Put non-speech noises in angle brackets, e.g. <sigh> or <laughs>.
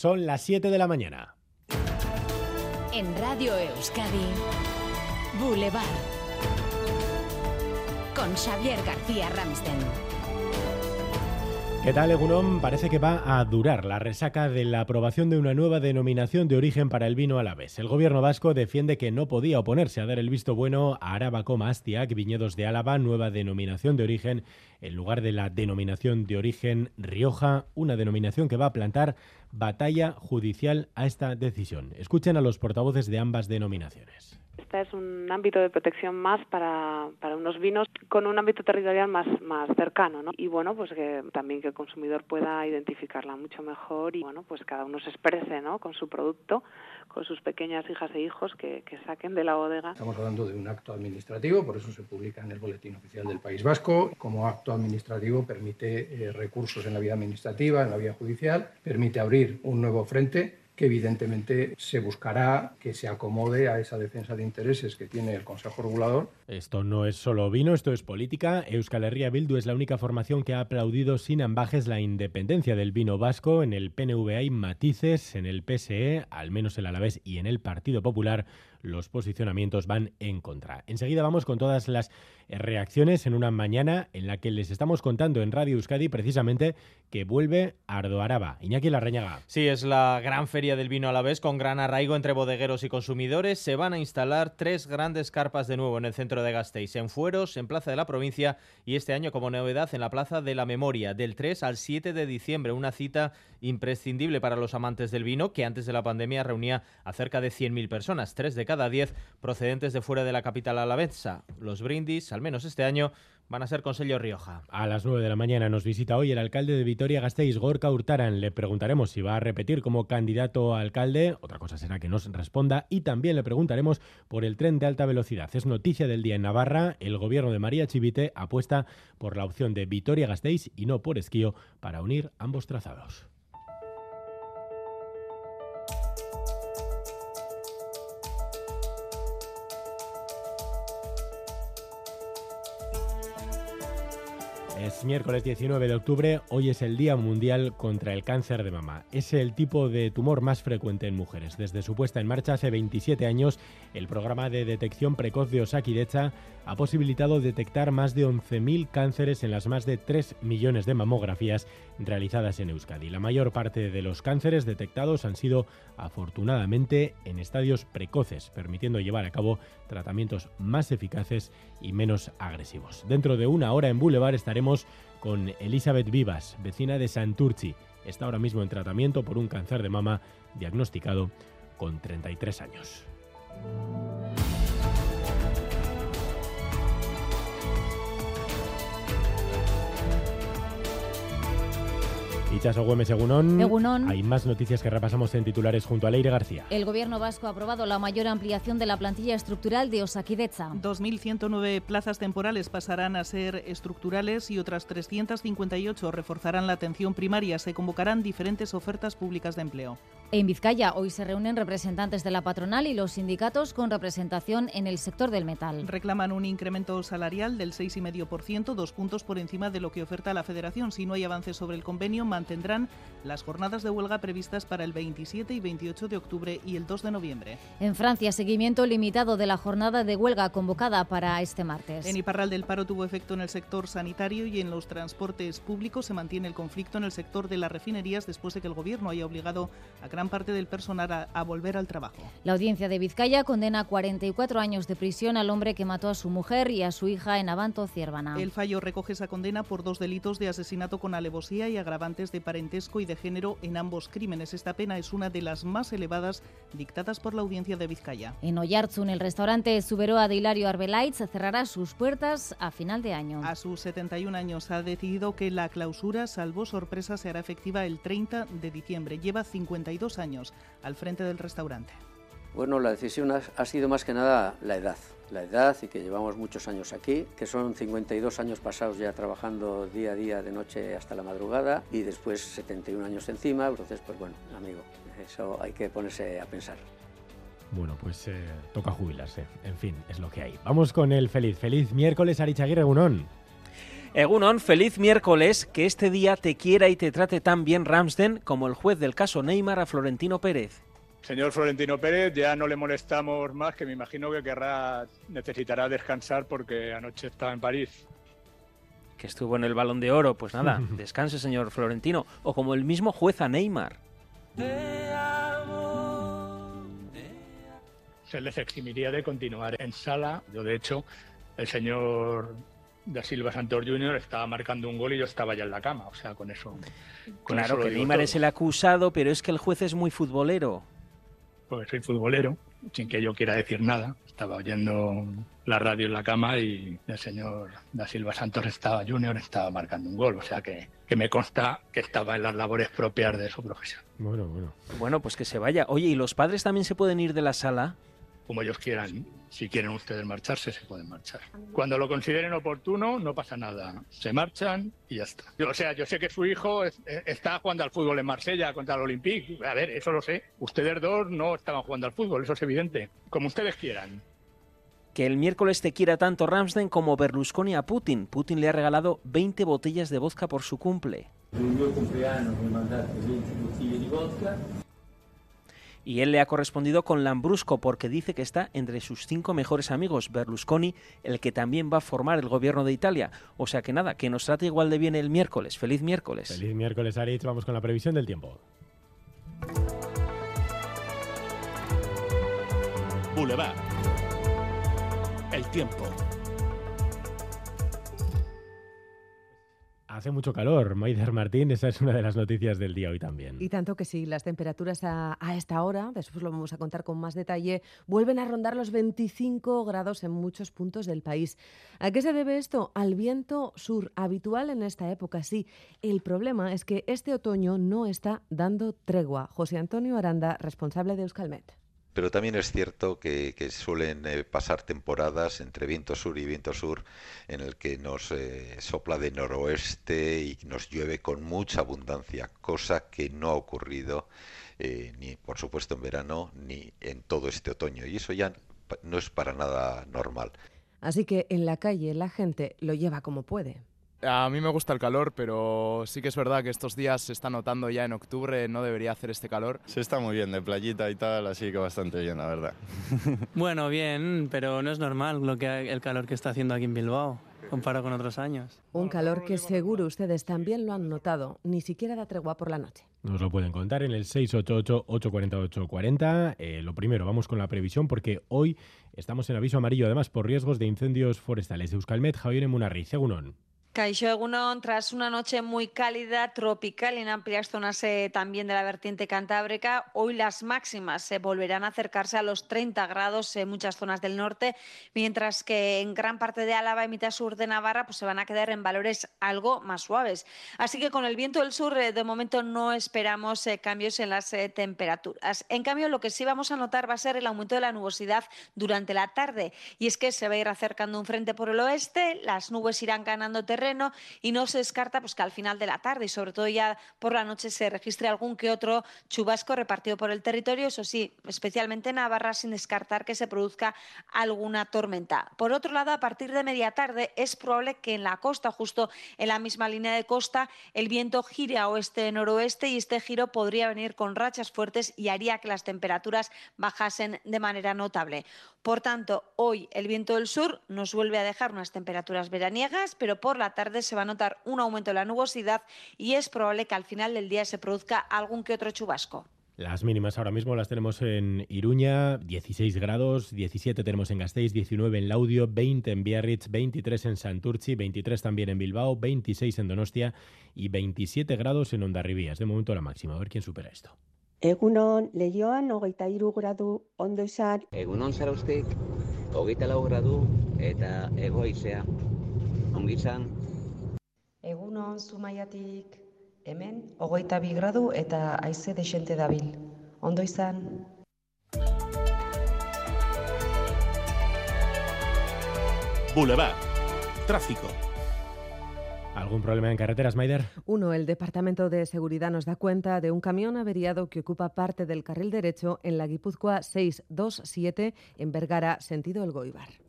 Son las 7 de la mañana. En Radio Euskadi, Boulevard. Con Xavier García Ramsten. ¿Qué tal, Egunon? Parece que va a durar la resaca de la aprobación de una nueva denominación de origen para el vino alavés. El gobierno vasco defiende que no podía oponerse a dar el visto bueno a Arabacoma Astiac, viñedos de Álava, nueva denominación de origen, en lugar de la denominación de origen Rioja, una denominación que va a plantar batalla judicial a esta decisión. Escuchen a los portavoces de ambas denominaciones. Esta es un ámbito de protección más para, para unos vinos con un ámbito territorial más, más cercano, ¿no? Y bueno, pues que también que el consumidor pueda identificarla mucho mejor y bueno, pues cada uno se exprese, ¿no? Con su producto, con sus pequeñas hijas e hijos que, que saquen de la bodega. Estamos hablando de un acto administrativo, por eso se publica en el Boletín Oficial del País Vasco. Como acto administrativo permite eh, recursos en la vía administrativa, en la vía judicial, permite abrir un nuevo frente que evidentemente se buscará que se acomode a esa defensa de intereses que tiene el Consejo Regulador. Esto no es solo vino, esto es política. Euskal Herria Bildu es la única formación que ha aplaudido sin ambajes la independencia del vino vasco. En el PNV hay matices, en el PSE, al menos el Alavés y en el Partido Popular, los posicionamientos van en contra. Enseguida vamos con todas las reacciones en una mañana en la que les estamos contando en Radio Euskadi precisamente que vuelve Ardo Araba. Iñaki Larreñaga. Sí, es la gran feria del vino a la vez con gran arraigo entre bodegueros y consumidores. Se van a instalar tres grandes carpas de nuevo en el centro de Gasteiz, en Fueros, en Plaza de la Provincia y este año como novedad en la Plaza de la Memoria, del 3 al 7 de diciembre, una cita imprescindible para los amantes del vino que antes de la pandemia reunía a cerca de 100.000 personas, tres de cada diez procedentes de fuera de la capital alavesa. Los brindis, al menos este año, van a ser con sello Rioja. A las 9 de la mañana nos visita hoy el alcalde de Vitoria-Gasteiz, Gorka Hurtaran. Le preguntaremos si va a repetir como candidato a alcalde, otra cosa será que nos responda, y también le preguntaremos por el tren de alta velocidad. Es noticia del día en Navarra, el gobierno de María Chivite apuesta por la opción de Vitoria-Gasteiz y no por Esquío para unir ambos trazados. Es miércoles 19 de octubre, hoy es el Día Mundial contra el Cáncer de Mama. Es el tipo de tumor más frecuente en mujeres. Desde su puesta en marcha hace 27 años, el programa de detección precoz de Osakidecha ha posibilitado detectar más de 11.000 cánceres en las más de 3 millones de mamografías realizadas en Euskadi. La mayor parte de los cánceres detectados han sido afortunadamente en estadios precoces, permitiendo llevar a cabo tratamientos más eficaces y menos agresivos. Dentro de una hora en Boulevard estaremos con Elizabeth Vivas, vecina de Santurci. Está ahora mismo en tratamiento por un cáncer de mama diagnosticado con 33 años. Ichaso Güemes, Egunon. Egunon. Hay más noticias que repasamos en titulares junto a Leire García. El gobierno vasco ha aprobado la mayor ampliación de la plantilla estructural de Osakidecha. 2.109 plazas temporales pasarán a ser estructurales y otras 358 reforzarán la atención primaria. Se convocarán diferentes ofertas públicas de empleo. En Vizcaya hoy se reúnen representantes de la patronal y los sindicatos con representación en el sector del metal. Reclaman un incremento salarial del 6,5%, dos puntos por encima de lo que oferta la Federación. Si no hay avances sobre el convenio, mantendrán las jornadas de huelga previstas para el 27 y 28 de octubre y el 2 de noviembre. En Francia, seguimiento limitado de la jornada de huelga convocada para este martes. En Iparral del paro tuvo efecto en el sector sanitario y en los transportes públicos. Se mantiene el conflicto en el sector de las refinerías después de que el gobierno haya obligado a gran parte del personal a, a volver al trabajo. La audiencia de Vizcaya condena a 44 años de prisión al hombre que mató a su mujer y a su hija en Abanto, Ciervana. El fallo recoge esa condena por dos delitos de asesinato con alevosía y agravantes de parentesco y de género en ambos crímenes. Esta pena es una de las más elevadas dictadas por la audiencia de Vizcaya. En Oyarzun, el restaurante Suberoa de Hilario Arbelaitz cerrará sus puertas a final de año. A sus 71 años ha decidido que la clausura, salvo sorpresa, se hará efectiva el 30 de diciembre. Lleva 52 años al frente del restaurante. Bueno, la decisión ha, ha sido más que nada la edad. La edad y que llevamos muchos años aquí, que son 52 años pasados ya trabajando día a día, de noche hasta la madrugada, y después 71 años encima. Entonces, pues bueno, amigo, eso hay que ponerse a pensar. Bueno, pues eh, toca jubilarse. En fin, es lo que hay. Vamos con el feliz. Feliz miércoles, Arichaguirre Unón. Egunon, feliz miércoles, que este día te quiera y te trate tan bien Ramsden como el juez del caso Neymar a Florentino Pérez. Señor Florentino Pérez, ya no le molestamos más, que me imagino que querrá, necesitará descansar porque anoche estaba en París. Que estuvo en el Balón de Oro, pues nada, <laughs> descanse señor Florentino. O como el mismo juez a Neymar. Se les eximiría de continuar en sala. Yo, de hecho, el señor da Silva Santos Jr. estaba marcando un gol y yo estaba ya en la cama. O sea, con eso. con claro eso que Neymar todo. es el acusado, pero es que el juez es muy futbolero. Pues soy futbolero, sin que yo quiera decir nada. Estaba oyendo la radio en la cama y el señor da Silva Santos estaba Junior estaba marcando un gol. O sea que, que me consta que estaba en las labores propias de su profesión. Bueno, bueno. Bueno, pues que se vaya. Oye, ¿y los padres también se pueden ir de la sala? Como ellos quieran. Si quieren ustedes marcharse, se pueden marchar. Cuando lo consideren oportuno, no pasa nada. Se marchan y ya está. Yo- o sea, yo sé que su hijo es- eh, está jugando al fútbol en Marsella contra el Olympique. A ver, eso lo sé. Ustedes dos no estaban jugando al fútbol, eso es evidente. Como ustedes quieran. Que el miércoles te quiera tanto Ramsden como Berlusconi a Putin. Putin le ha regalado 20 botellas de vodka por su cumple. Y él le ha correspondido con Lambrusco porque dice que está entre sus cinco mejores amigos, Berlusconi, el que también va a formar el gobierno de Italia. O sea que nada, que nos trate igual de bien el miércoles. Feliz miércoles. Feliz miércoles, Aritz. Vamos con la previsión del tiempo. Boulevard. El tiempo. Hace mucho calor, Maider Martín. Esa es una de las noticias del día hoy también. Y tanto que sí, las temperaturas a, a esta hora, después lo vamos a contar con más detalle, vuelven a rondar los 25 grados en muchos puntos del país. ¿A qué se debe esto? Al viento sur, habitual en esta época, sí. El problema es que este otoño no está dando tregua. José Antonio Aranda, responsable de Euskalmet. Pero también es cierto que, suelen eh, pasar temporadas entre viento sur y viento sur en el que nos eh, sopla de noroeste y nos llueve con mucha abundancia, cosa que no ha ocurrido eh, ni por supuesto en verano ni en todo este otoño. Y eso ya no es para nada normal. Así que en la calle la gente lo lleva como puede. A mí me gusta el calor, pero sí que es verdad que estos días se está notando ya en octubre, no debería hacer este calor. Se está muy bien de playita y tal, así que bastante bien, la verdad. <laughs> Bueno, bien, pero no es normal lo que el calor que está haciendo aquí en Bilbao, comparado con otros años. Un calor que seguro ustedes también lo han notado, ni siquiera da tregua por la noche. Nos lo pueden contar en el 688-848-40. Eh, lo primero, vamos con la previsión porque hoy estamos en aviso amarillo, además por riesgos de incendios forestales. Euskalmet, Javier Emunarriz, Egunon. Caixo Egunon, tras una noche muy cálida, tropical en amplias zonas eh, también de la vertiente cantábrica, hoy las máximas se volverán a acercarse a los 30 grados en muchas zonas del norte, mientras que en gran parte de Álava y mitad sur de Navarra pues, se van a quedar en valores algo más suaves. Así que con el viento del sur, eh, de momento no esperamos eh, cambios en las eh, temperaturas. En cambio, lo que sí vamos a notar va a ser el aumento de la nubosidad durante la tarde, y es que se va a ir acercando un frente por el oeste, las nubes irán ganando terreno y no se descarta pues, que al final de la tarde y sobre todo ya por la noche se registre algún que otro chubasco repartido por el territorio, eso sí, especialmente en Navarra, sin descartar que se produzca alguna tormenta. Por otro lado, a partir de media tarde es probable que en la costa, justo en la misma línea de costa, el viento gire a oeste-noroeste y este giro podría venir con rachas fuertes y haría que las temperaturas bajasen de manera notable. Por tanto, hoy el viento del sur nos vuelve a dejar unas temperaturas veraniegas, pero por la tarde se va a notar un aumento de la nubosidad y es probable que al final del día se produzca algún que otro chubasco. Las mínimas ahora mismo las tenemos en Iruña, 16 grados, 17 tenemos en Gasteiz, 19 en Laudio, 20 en Biarritz, 23 en Santurci, 23 también en Bilbao, 26 en Donostia y 27 grados en Ondarribía. Es de momento la máxima. A ver quién supera esto. Egunon, lehioan hogeita hiru gradu ondo izan. Egunon zaraustik, hogeita lau gradu eta egoizea. Ongi izan. Egunon zumaiatik, hemen hogeita bi gradu eta haize desente dabil. Ondo izan. Boulevard. Tráfico. ¿Algún problema en carreteras, Maider? Uno, el Departamento de Seguridad nos da cuenta de un camión averiado que ocupa parte del carril derecho en la Guipúzcoa 627 en Vergara, sentido El Goibar.